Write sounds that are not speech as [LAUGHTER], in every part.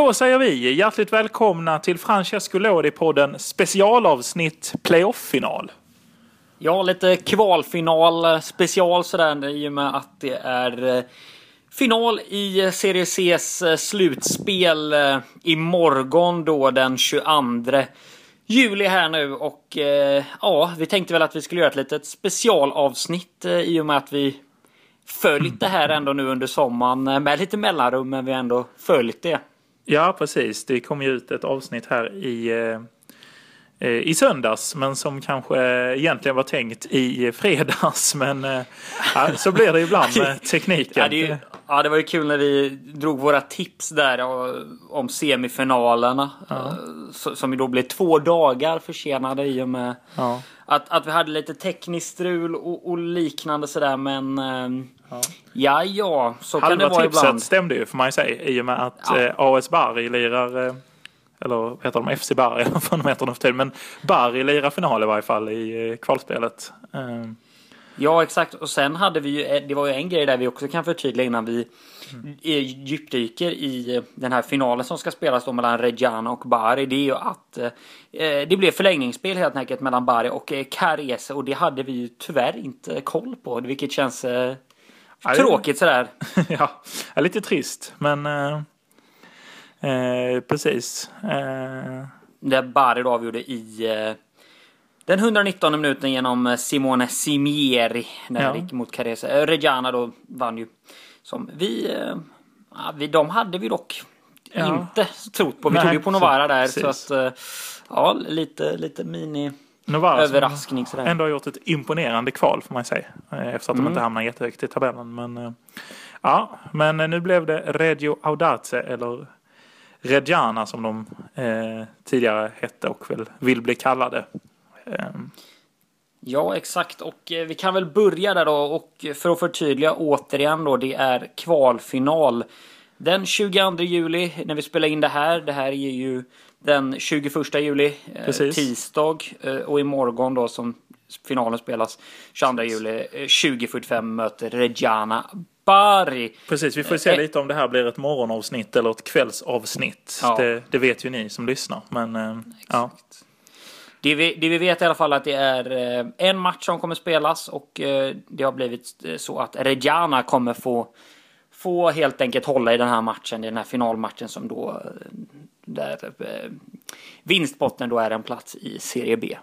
Då säger vi hjärtligt välkomna till Francesco Lodi-podden specialavsnitt playoff-final. Ja, lite kvalfinal special sådär i och med att det är eh, final i eh, Serie C's eh, slutspel imorgon då den 22 juli här nu och ja, vi tänkte väl att vi skulle göra ett litet specialavsnitt i och med att vi följt det här ändå nu under sommaren med lite mellanrum men vi har ändå följt det. Ja, precis. Det kom ju ut ett avsnitt här i, eh, i söndags, men som kanske egentligen var tänkt i fredags. [LAUGHS] Men eh, ja, så blir det ibland med tekniken. [LAUGHS] Ja, det, ja, det var ju kul när vi drog våra tips där om semifinalerna. Ja. Eh, som ju då blev två dagar försenade i och med att, att vi hade lite tekniskt strul och, och liknande sådär. Men Ja, ja, så Halva kan det vara tipset ibland. stämde ju får man ju säga i och med att eh, AS Bari lirar eh, eller vad heter de? FC Bari, [LAUGHS] vad fan de heter nu för tiden. Men Bari lirar final i varje fall i eh, kvalspelet. Eh. Ja, exakt. Och sen hade vi ju, eh, det var ju en grej där vi också kan förtydliga innan vi mm. djupdyker i eh, den här finalen som ska spelas då mellan Reggiana och Bari. Det är ju att eh, det blev förlängningsspel helt enkelt mellan Bari och eh, Carese och det hade vi ju tyvärr inte koll på, vilket känns eh, Tråkigt sådär. [LAUGHS] ja, lite trist men eh, eh, precis. Eh. Bari då avgjorde i eh, den 119 minuten genom eh, Simone Simieri när ja. det gick mot Carese. Eh, Reggiana då vann ju. Som vi, ja, vi de hade vi dock ja. inte trott på. Vi Nej, tog ju på Novara där precis. så att ja, lite, lite mini Novara överraskning. Sådär. Ändå har gjort ett imponerande kval får man säga. Eh, efter att mm. de inte hamnar jättehögt i tabellen. Men, eh, ja, men nu blev det Reggio Audace eller Reggiana som de eh, tidigare hette och väl vill bli kallade. Eh. Ja, exakt. Och eh, vi kan väl börja där då. Och för att förtydliga återigen då. Det är kvalfinal. Den 22 juli när vi spelar in det här. Det här är ju den 21 juli, eh, tisdag. Eh, och imorgon då som finalen spelas 22 juli 20.45 eh, möter Reggiana Bari. Precis, vi får se lite om det här blir ett morgonavsnitt eller ett kvällsavsnitt. Ja. Det, det, vet ju ni som lyssnar. Men, ja. Det vi, det vi vet i alla fall att det är en match som kommer spelas och det har blivit så att Reggiana kommer få få helt enkelt hålla i den här matchen, i den här finalmatchen som då där eh, vinstpotten då är en plats i Serie B.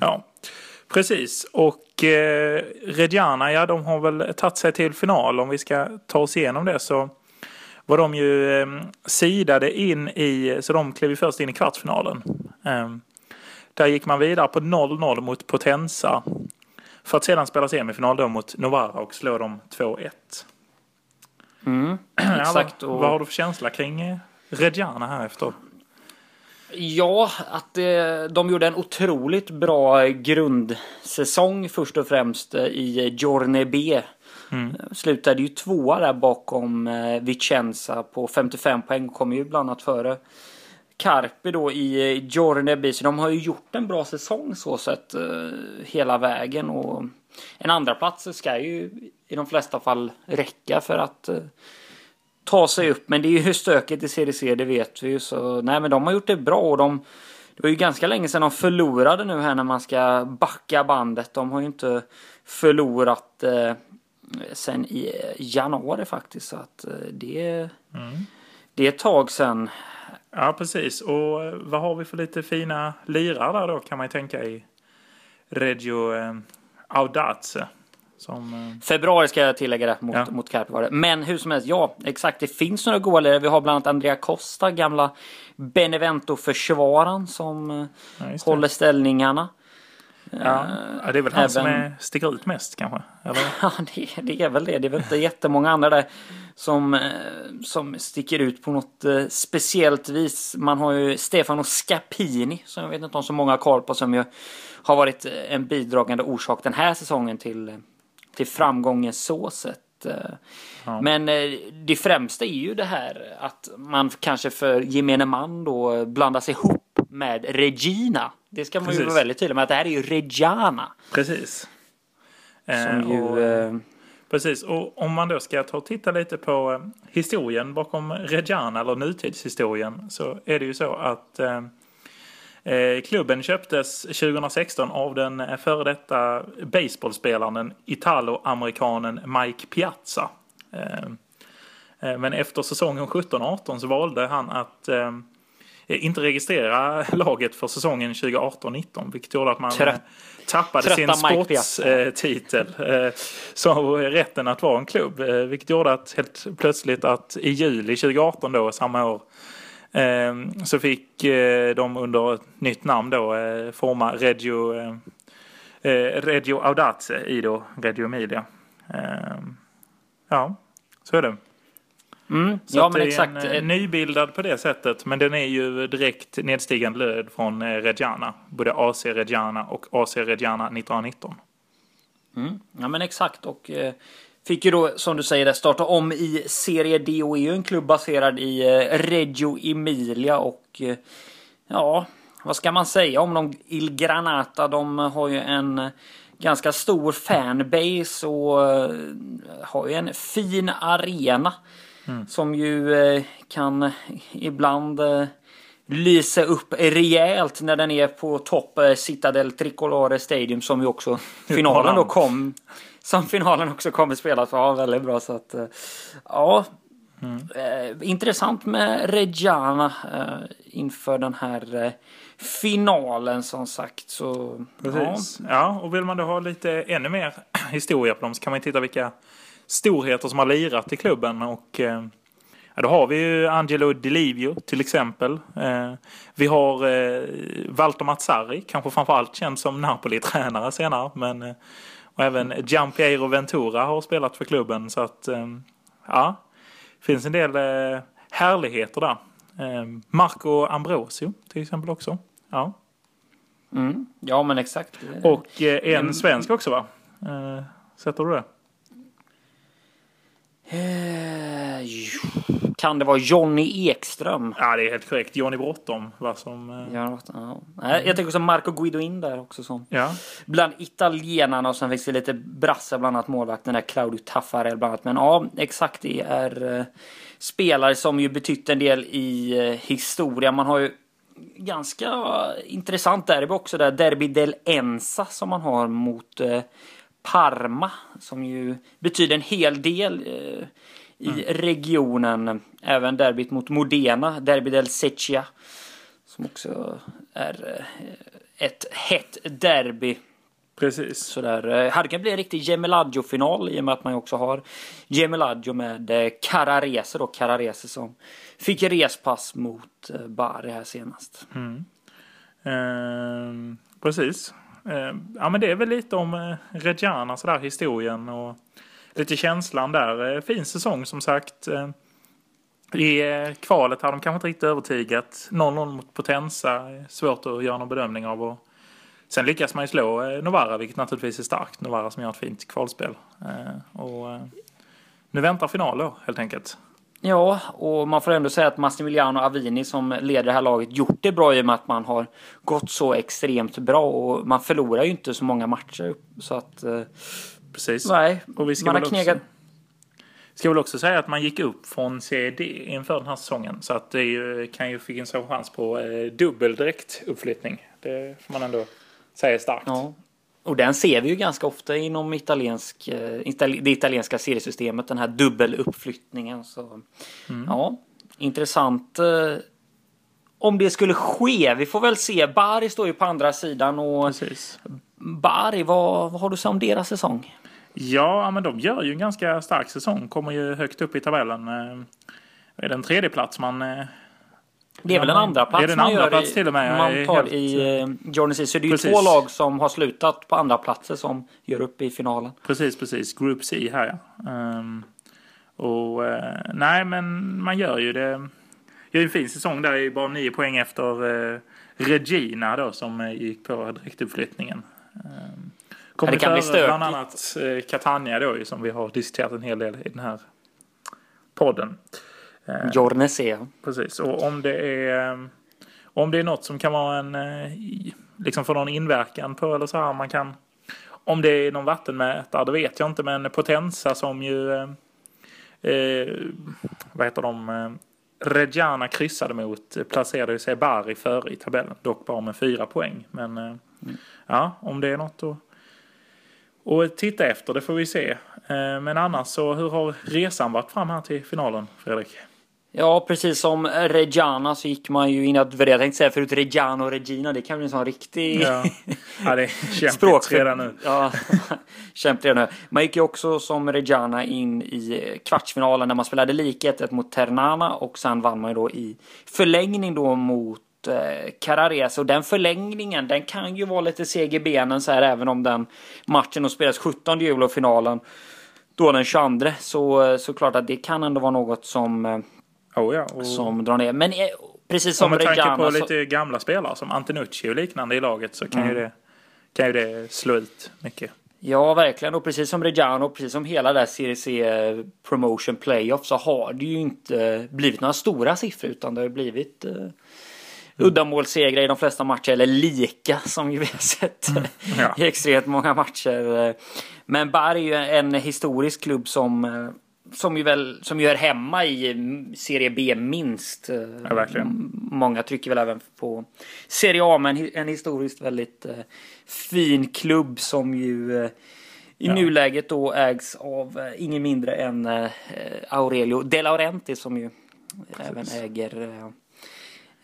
Ja, precis. Och eh, Reggiana, ja de har väl tagit sig till final. Om vi ska ta oss igenom det så var de ju eh, sidade in i, så de klev ju först in i kvartsfinalen. Eh, där gick man vidare på 0-0 mot Potenza. För att sedan spela semifinal då mot Novara och slå dem 2-1. Mm, exakt. [CLEARS THROAT] Ja, vad, vad, har du för känsla kring eh, Reggiana här efter? Ja, att eh, de gjorde en otroligt bra grundsäsong först och främst eh, i Giorne B. Mm. Slutade ju tvåa där bakom eh, Vicenza på 55 poäng. Kom ju bland annat före Carpi då i Giorne B. Så de har ju gjort en bra säsong så sett hela vägen. Och en andra plats ska ju i de flesta fall räcka för att ta sig upp. Men det är ju stökigt i CDC, det vet vi ju. Så nej, men de har gjort det bra och de det var ju ganska länge sedan de förlorade nu här när man ska backa bandet. De har ju inte förlorat eh, sen i januari faktiskt. Så att eh, det, mm. det är ett tag sedan. Ja, precis. Och eh, vad har vi för lite fina lirare där då kan man ju tänka i Reggio eh, Audace. Som, eh, Februari ska jag tillägga det mot, ja. mot Carpi var det. Men hur som helst, ja exakt. Det finns några goa lirare. Vi har bland annat Andrea Costa, gamla Benevento-försvararen som eh, ja, håller ställningarna. Ja, ja, det är väl han Även... som är, sticker ut mest kanske? Eller? [LAUGHS] ja, det, det, är väl det. Det är väl inte jättemånga andra där som, eh, som sticker ut på något speciellt vis. Man har ju Stefano Scapini som jag vet inte om så många har koll på som ju har varit en bidragande orsak den här säsongen till till framgången så sett. Eh. Ja. Men eh, det främsta är ju det här att man kanske för gemene man då blandas ihop med Regina. Det ska man Precis. ju vara väldigt tydlig med att det här är ju Reggiana. Precis. Som eh, ju... Och, Precis, och om man då ska ta och titta lite på eh, historien bakom Reggiana, eller nutidshistorien, så är det ju så att eh, eh klubben köptes 2016 av den före detta baseballspelaren italo-amerikanen Mike Piazza. Eh, eh men efter säsongen 17-18 så valde han att eh, inte registrera laget för säsongen 2018-19, vilket gjorde att man Trött tappade sin sportstitel. Eh, så rätten att vara en klubb. Eh, vilket gjorde att helt plötsligt att i juli 2018 då, samma år, eh, så fick de under ett nytt namn då forma Reggio, Reggio Audace i då Reggio Emilia. Ja, så är det. Mm, så ja, men det är exakt. en nybildad på det sättet. Men den är ju direkt nedstigande led från eh, Reggiana. Både AC Reggiana och AC Reggiana 1919. Mm, ja men exakt och eh, fick ju då som du säger starta om i Serie D och är ju en klubb baserad i eh, Reggio Emilia och eh, ja, vad ska man säga om de Il Granata? De har ju en ganska stor fanbase och eh, har ju en fin arena. Mm. Som ju kan ibland lysa upp rejält när den är på topp Citadel Tricolore Stadium som ju också [LAUGHS] finalen då kom. Som finalen också kommer spelas. Ja, väldigt bra så att ja. Mm. Eh, intressant med Reggiana eh, inför den här eh, finalen som sagt. Så, Precis. Ja. ja, och vill man då ha lite ännu mer [CLEARS THROAT] historia på dem så kan man titta vilka storheter som har lirat i klubben. Och, eh, ja, då har vi ju Angelo Delivio till exempel. Eh, vi har eh, Walter Mazzari, kanske framförallt känd som Napoli-tränare senare. Men, eh, och även Giampiero Ventura har spelat för klubben. Så att eh, ja, det finns en del eh, härligheter där. Eh, Marco Ambrosio till exempel också. Ja, mm. ja men exakt. Och en svensk också va? Sätter du det? Eh, kan det vara Jonny Ekström? Ja, det är helt korrekt. Johnny Bråttom. Vad som... Eh, ja, ja. Jag tänker också Marco Guidoin där också som. Ja. Bland italienarna och sen finns det lite brassar, bland annat målvakten där Claudio Taffarel bland annat. Men ja, exakt det är uh, spelare som ju betytt en del i uh, historia. Man har ju ganska intressant derby också där. Derby del Ensa som man har mot uh, Parma som ju betyder en hel del eh, i mm. regionen. Även derbyt mot Modena, Derby del Secchia. Som också är eh, ett hett derby. Precis. Sådär. Eh, hade kunnat bli en riktig Gemelaggio-final i och med att man också har Gemelaggio med eh, Cararese då. Cararese som fick respass mot Bari här senast. Mm. Eh, precis. Eh, ja, men det är väl lite om Reggiana, sådär historien och lite känslan där. Eh, fin säsong som sagt. Eh, I eh, kvalet har de kanske inte riktigt övertygat. 0-0 mot Potenza, svårt att göra någon bedömning av. Och sen lyckas man ju slå Novara, vilket naturligtvis är starkt. Novara som gör ett fint kvalspel. Och nu väntar final då, helt enkelt. Ja, och man får ändå säga att Massimiliano Avini som leder det här laget gjort det bra i och med att man har gått så extremt bra och man förlorar ju inte så många matcher. Så att... Precis. Nej, och vi ska man har knegat... Också, ska väl också säga att man gick upp från CED inför den här säsongen. Så att det ju, kan ju finnas en chans på eh, dubbel direktuppflyttning. Det får man ändå säga starkt. Ja. Och den ser vi ju ganska ofta inom italiensk, eh, det italienska seriesystemet, den här dubbeluppflyttningen. Så, mm. Ja, intressant eh, om det skulle ske. Vi får väl se. Bari står ju på andra sidan och Precis. Bari, vad, vad har du att säga om deras säsong? Ja, men de gör ju en ganska stark säsong. Kommer ju högt upp i tabellen. Eh, är det en tredje plats man det är väl en andra plats är det en andra plats till och med? Man tar helt... i eh, Jordan Så det är ju två lag som har slutat på andra platser som gör upp i finalen. Precis, precis. Group C här ja. Um, och uh, nej, men man gör ju det. Gör en fin säsong där. Är bara nio poäng efter uh, Regina då som gick på direktuppflyttningen. Um, Kommer det kan bli stökigt. Bland annat uh, Catania då som vi har diskuterat en hel del i den här podden. Eh, Jornesea. Precis, och om det är om det är något som kan vara en, eh, liksom få någon inverkan på eller så här, man kan om det är någon vattenmätare, det vet jag inte. Men Potenza som ju, eh, eh vad heter de, eh, Reggiana kryssade mot placerade sig Bari före i tabellen. Dock bara med fyra poäng. Men eh, mm. ja, om det är något att, att titta efter, det får vi se. Eh, men annars så, hur har resan varit fram här till finalen, Fredrik? Ja, precis som Reggiana så gick man ju in att, jag tänkte säga förut Reggiano och Regina, det kan bli en sån riktig ja. ja, det är [LAUGHS] kämpigt redan nu. Ja, [LAUGHS] kämpigt redan nu. Man gick ju också som Reggiana in i kvartsfinalen när man spelade likhet mot Ternana och sen vann man ju då i förlängning då mot eh, Carares och den förlängningen den kan ju vara lite seg i benen så här även om den matchen då spelas 17 juli och finalen då den 22 så såklart att det kan ändå vara något som eh, Oh ja, och... Som drar ner. Men eh, precis som Med tanke på så... lite gamla spelare som Antenucci och liknande i laget så kan, mm. ju det, kan ju det slå ut mycket. Ja, verkligen. Och precis som Reggiano, precis som hela det här Serie C Promotion Playoff så har det ju inte blivit några stora siffror utan det har blivit uddamålssegrar i de flesta matcher, eller lika som vi har sett mm. [LAUGHS] ja. i extremt många matcher. Men Bar är ju en historisk klubb som eh, som ju väl som ju är hemma i Serie B minst. Ja, verkligen. Många trycker väl även på Serie A, men en historiskt väldigt uh, fin klubb som ju i ja. nuläget då ägs av ingen mindre än Aurelio De Laurenti som ju Precis. även äger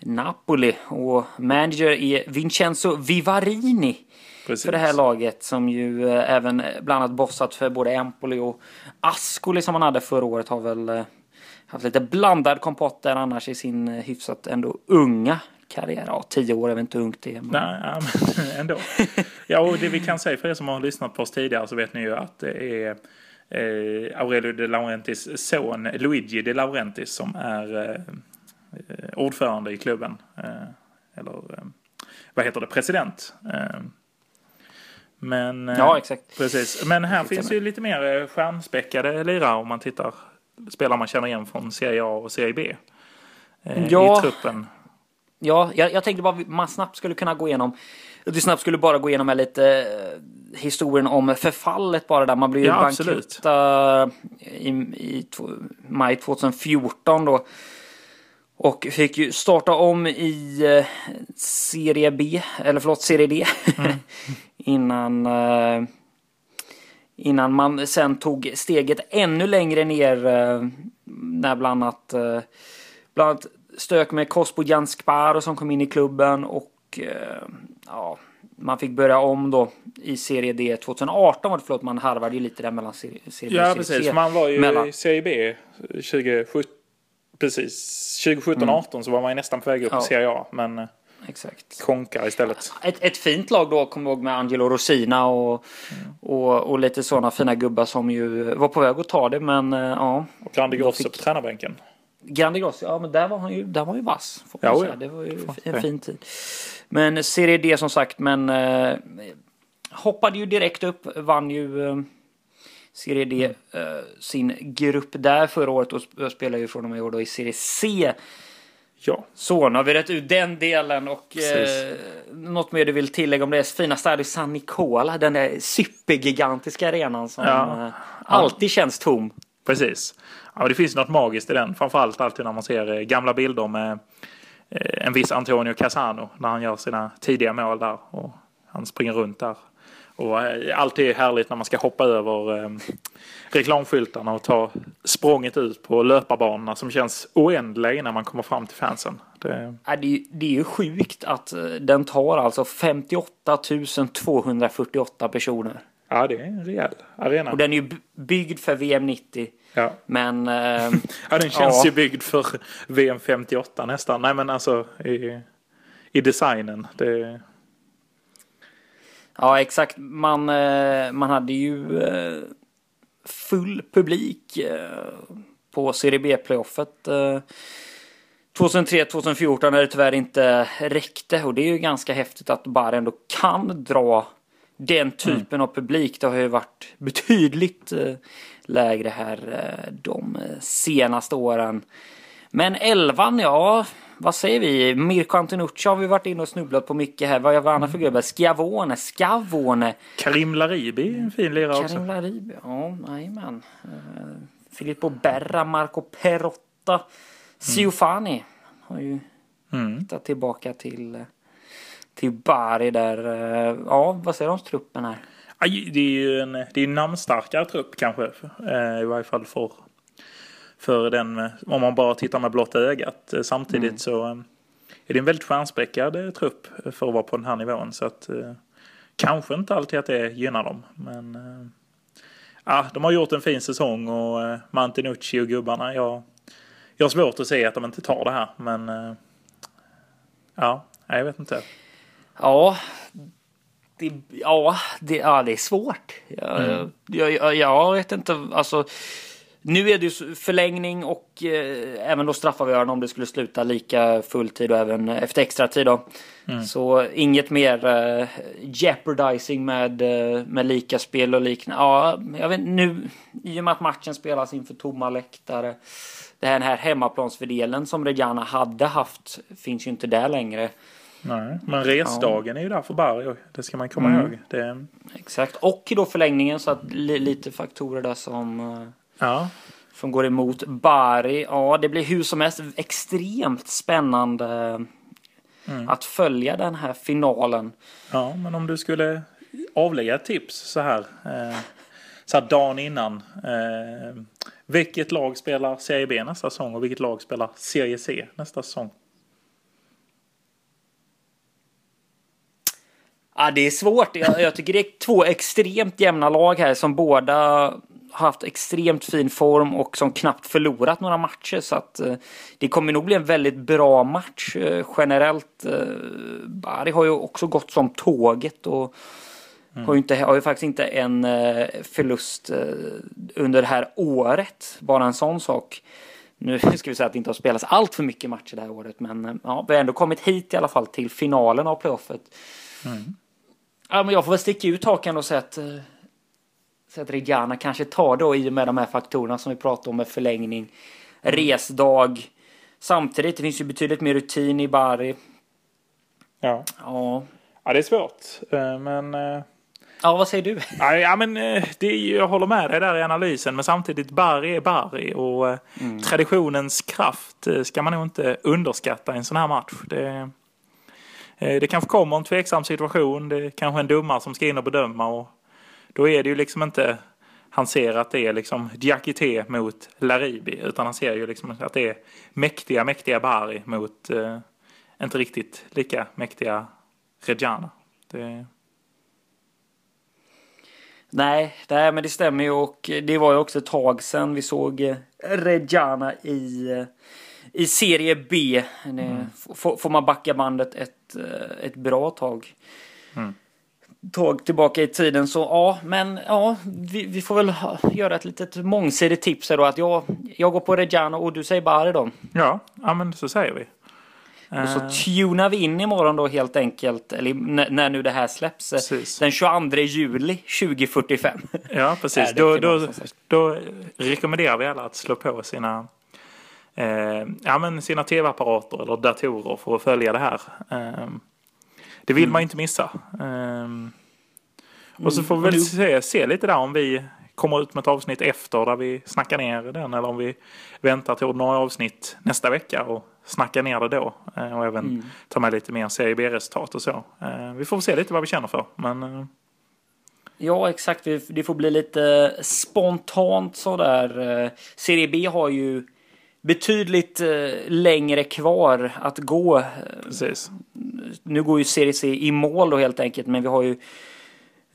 Napoli och manager är Vincenzo Vivarini. Precis. för det här laget som ju eh, även bland annat bossat för både Empoli och Ascoli som han hade förra året har väl eh, haft lite blandad kompott där annars i sin eh, hyfsat ändå unga karriär. Ja, tio år är väl inte ungt det. Men... Nej, ja, men [LAUGHS] ändå. ja, och det vi kan säga för er som har lyssnat på oss tidigare så vet ni ju att det är eh, Aurelio de Laurentis son Luigi de Laurentis som är eh, ordförande i klubben. Eh, eller vad heter det, president. Men, eh, ja, exakt. Precis. Men här finns ju lite mer eh, stjärnspäckade lirare om man tittar. Spelare man känner igen från Serie A och Serie B. Eh, ja. I truppen. Ja, jag, jag tänkte bara att man snabbt skulle kunna gå igenom. Vi snabbt skulle bara gå igenom lite historien om förfallet bara där. Man blev ju ja, bankrutta i, i maj 2014 då. Och fick ju starta om i eh, Serie B, eller förlåt, Serie D. Mm. [LAUGHS] innan, eh, innan man sen tog steget ännu längre ner. Eh, när bland annat, eh, bland annat stök med Kospo Sparo som kom in i klubben. Och eh, ja, man fick börja om då i Serie D 2018 var det, förlåt man harvade ju lite där mellan Serie, serie Ja precis, man var ju mellan... i Serie B 2017 precis. 2017-18 mm. så var man ju nästan på väg upp ja. i Serie A. Men eh, Exakt. konkar istället. Ett, ett fint lag då, kommer jag ihåg med Angelo Rosina och, mm. och, och lite sådana fina gubbar som ju var på väg att ta det. Men eh, ja. Och Grandi Grosso fick... på tränarbänken. Grandi Grosso, ja men där var han ju, där var ju vass. Får ja, säga. Det var ju en fin tid. Men Serie D som sagt, men eh, hoppade ju direkt upp, vann ju eh, Serie D mm. uh, sin grupp där förra året och spelar ju från och med år då i Serie C. Ja. Så, nu har vi rätt ut den delen och eh, något mer du vill tillägga om det fina Stadio San Nicola, den där supergigantiska arenan som ja. eh, alltid känns tom. Precis. Ja, det finns något magiskt i den, framförallt alltid när man ser eh, gamla bilder med eh, en viss Antonio Casano när han gör sina tidiga mål där och han springer runt där och eh, alltid härligt när man ska hoppa över eh, reklamskyltarna och ta språnget ut på löparbanorna som känns oändliga innan man kommer fram till fansen. Det... Ja, det, är, det är ju sjukt att eh, den tar alltså 58 248 personer. Ja, det är en rejäl arena. Och den är ju byggd för VM 90. Ja. Men... Eh, [LAUGHS] ja, den känns ja. ju byggd för VM 58 nästan. Nej, men alltså i, i designen. Det, Ja, exakt. Man, eh, man hade ju eh, full publik eh, på Serie B-playoffet 2003-2014 när det tyvärr inte räckte och det är ju ganska häftigt att bara ändå kan dra den typen mm. av publik. Det har ju varit betydligt lägre här de senaste åren. Men elvan, ja, vad säger vi? Mirko Antonucci har vi varit inne och snubblat på mycket här. Vad är vad annat för gubbar? Schiavone, Scavone. Karim Laribi, en fin lirare också. Karim Laribi, ja, jajamän. Uh, Filippo Berra, Marco Perotta. Siofani har ju Mm. hittat tillbaka till, till Bari där. Uh, ja, vad säger du om truppen här? Det är ju en, det är en namnstarkare trupp kanske. eh, I varje fall för, för den, om man bara tittar med blotta ögat. Eh, Samtidigt så eh, är det en väldigt stjärnspäckad eh, trupp för att vara på den här nivån. Så att kanske inte alltid att det gynnar dem. Men ja, de har gjort en fin säsong och Mantinucci och gubbarna. Jag, jag har svårt att se att de inte tar det här. Men ja, jag vet inte. Ja, det, ja, det, ja, det är svårt. Jag, jag, jag, jag vet inte, alltså. Nu är det ju förlängning och eh, även då straffavgörande om det skulle sluta lika fulltid och även efter extra tid då. Så inget mer eh, jeopardizing med, eh, med lika spel och liknande. Ja, jag vet nu i och med att matchen spelas inför tomma läktare. Den här hemmaplansfördelen som Reggiana hade haft finns ju inte där längre. Nej, men resdagen är ju där för Bari. Det ska man komma Mm. ihåg. Det, Exakt. Och då förlängningen så att li, lite faktorer där som, eh, ja, som går emot Bari. Ja, det blir hur som helst extremt spännande att följa den här finalen. ja, men om du skulle avlägga ett tips så här. Eh, så här dagen innan. Eh, vilket lag spelar Serie B nästa säsong och vilket lag spelar Serie C nästa säsong? Ja, det är svårt. Jag, jag tycker det är två extremt jämna lag här som båda haft extremt fin form och som knappt förlorat några matcher. Så att eh, det kommer nog bli en väldigt bra match eh, generellt. Eh, Bari har ju också gått som tåget och har, ju inte, har ju faktiskt inte en eh, förlust under det här året. Bara en sån sak. Nu [LAUGHS] ska vi säga att det inte har spelats allt för mycket matcher det här året, men ja, vi har ändå kommit hit i alla fall till finalen av playoffet. Ja, men jag får väl sticka ut hakan och säga att, säga att kanske tar då i och med de här faktorerna som vi pratade om med förlängning, resdag. Samtidigt, det finns ju betydligt mer rutin i Bari. Ja, Ja, ja det är svårt. Eh, men eh, ja vad säger du? Ja, men eh, det jag håller med dig där i analysen. Men samtidigt, Bari är Bari. Och eh, traditionens kraft ska man nog inte underskatta i en sån här match. Det, det kanske kommer en tveksam situation. Det är kanske en domare som ska in och bedöma. Och då är det ju liksom inte han ser att det är liksom Diakité mot Laribi. Utan han ser ju liksom att det är mäktiga, mäktiga Bari mot eh, inte riktigt lika mäktiga Reggiana. Det, Nej, nej, men det stämmer ju och det var ju också ett tag sedan vi såg eh, Reggiana i, eh, i serie B. Det, får, man backa bandet ett, eh, ett bra tag. Tag tillbaka i tiden så ja, men ja, vi, vi får väl göra ett litet mångsidigt tips här då att jag, jag går på Reggiana och du säger Bari då. ja, ja, men så säger vi. Och så tunar vi in imorgon då helt enkelt, eller när, nu det här släpps, eh, Precis. den 22 juli 2045. Ja, precis. Då, då, då rekommenderar vi alla att slå på sina, eh, ja, men sina tv-apparater eller datorer för att följa det här. Eh, det vill man ju inte missa. Eh, och så får vi väl se, se lite där om vi kommer ut med ett avsnitt efter där vi snackar ner den eller om vi väntar till ordinarie avsnitt nästa vecka och snackar ner det då. Eh, och även tar med lite mer Serie B-resultat och så. Eh, vi får se lite vad vi känner för. Men eh, Ja, exakt. Det- får bli lite spontant sådär. Eh, Serie B har ju betydligt eh, längre kvar att gå. Eh, precis. Nu går ju Serie C i mål då helt enkelt, men vi har ju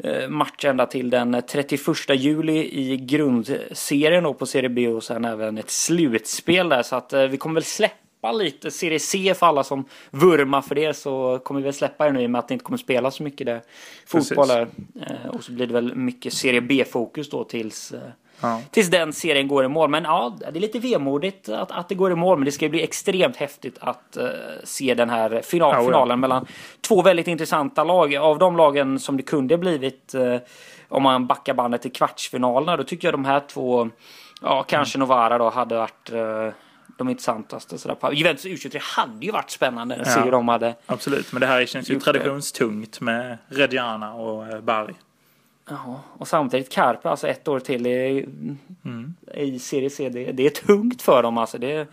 eh, match ända till den 31 juli i grundserien då på Serie B och sen även ett slutspel där. Så att eh, vi kommer väl släppa lite Serie C för alla som vurmar för det så kommer vi väl släppa det nu i och med att det inte kommer spela så mycket där fotboll där. Eh, Och så blir det väl mycket Serie B-fokus då tills Ja. Tills den serien går i mål. Men ja, det är lite vemodigt att, att det går i mål. Men det ska bli extremt häftigt att eh, se den här final, Ja, finalen mellan två väldigt intressanta lag. Av de lagen som det kunde blivit eh, om man backar bandet till kvartsfinalerna. Då tycker jag de här två, ja kanske Novara då hade varit eh, de intressantaste. Sådär. Juventus U23 hade ju varit spännande att se hur de hade... Absolut, men det här känns ju traditionstungt med Reggiana och eh, Bari. Ja, och samtidigt Carpe, alltså ett år till i, Mm. i Serie C. Det, det är tungt för dem alltså. Det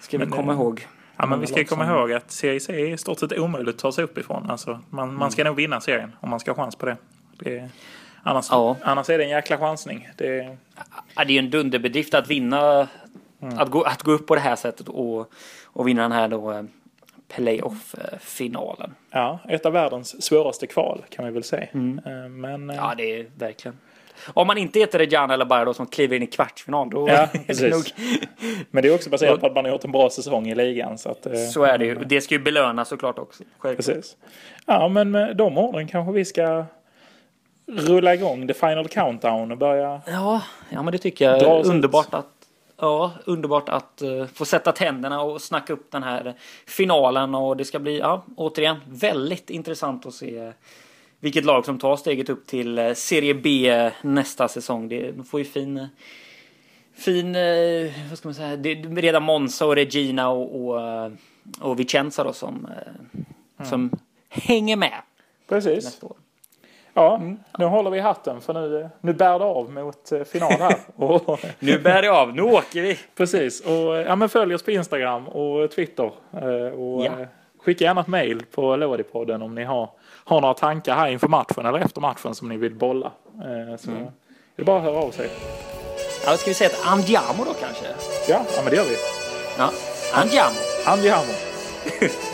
ska vi komma ihåg. Ja, men vi ska komma ihåg att Serie C är i stort sett omöjligt att ta sig upp ifrån. Alltså, man, man ska nog vinna serien om man ska ha chans på det. det annars, Ja. annars är det en jäkla chansning. Det, Ja, det är ju en dunderbedrift att vinna, att, gå, att gå upp på det här sättet och, och vinna den här då eh, playoff-finalen. ja, ett av världens svåraste kval kan vi väl säga. Eh, Men eh, Ja, det är verkligen. Om man inte heter Reggiana eller bara då som kliver in i kvartsfinal, då Ja, [LAUGHS] det nog, Men det är också baserat på att man har gjort en bra säsong i ligan. Så, att, eh, så är det ju. Det ska ju belönas såklart också. Självklart. Precis. Ja, men med de orden kanske vi ska rulla igång the final countdown och börja. Ja, ja, men det tycker jag. Dra underbart att Ja, underbart att eh, få sätta tänderna och snacka upp den här finalen och det ska bli, ja, återigen väldigt intressant att se vilket lag som tar steget upp till eh, Serie B nästa säsong. Det de får ju fin, fin, eh, vad ska man säga, det är redan Monza och Regina och, och, och Vicenza då som, eh, som hänger med Precis. nästa år. Ja, nu håller vi i hatten för nu, nu bär det av mot eh, final här. [LAUGHS] och, Nu bär det av, nu åker vi! precis. Och ja, men följ oss på Instagram och Twitter. eh, Och Ja. eh, skicka gärna ett mail på Lådipodden om ni har, har några tankar här inför matchen eller efter matchen som ni vill bolla. Eh, Så är det bara att höra av sig. Ja, ska vi säga ett Andiamo då kanske? Ja, ja men det gör vi. Ja, Andiamo! Andiamo! [LAUGHS]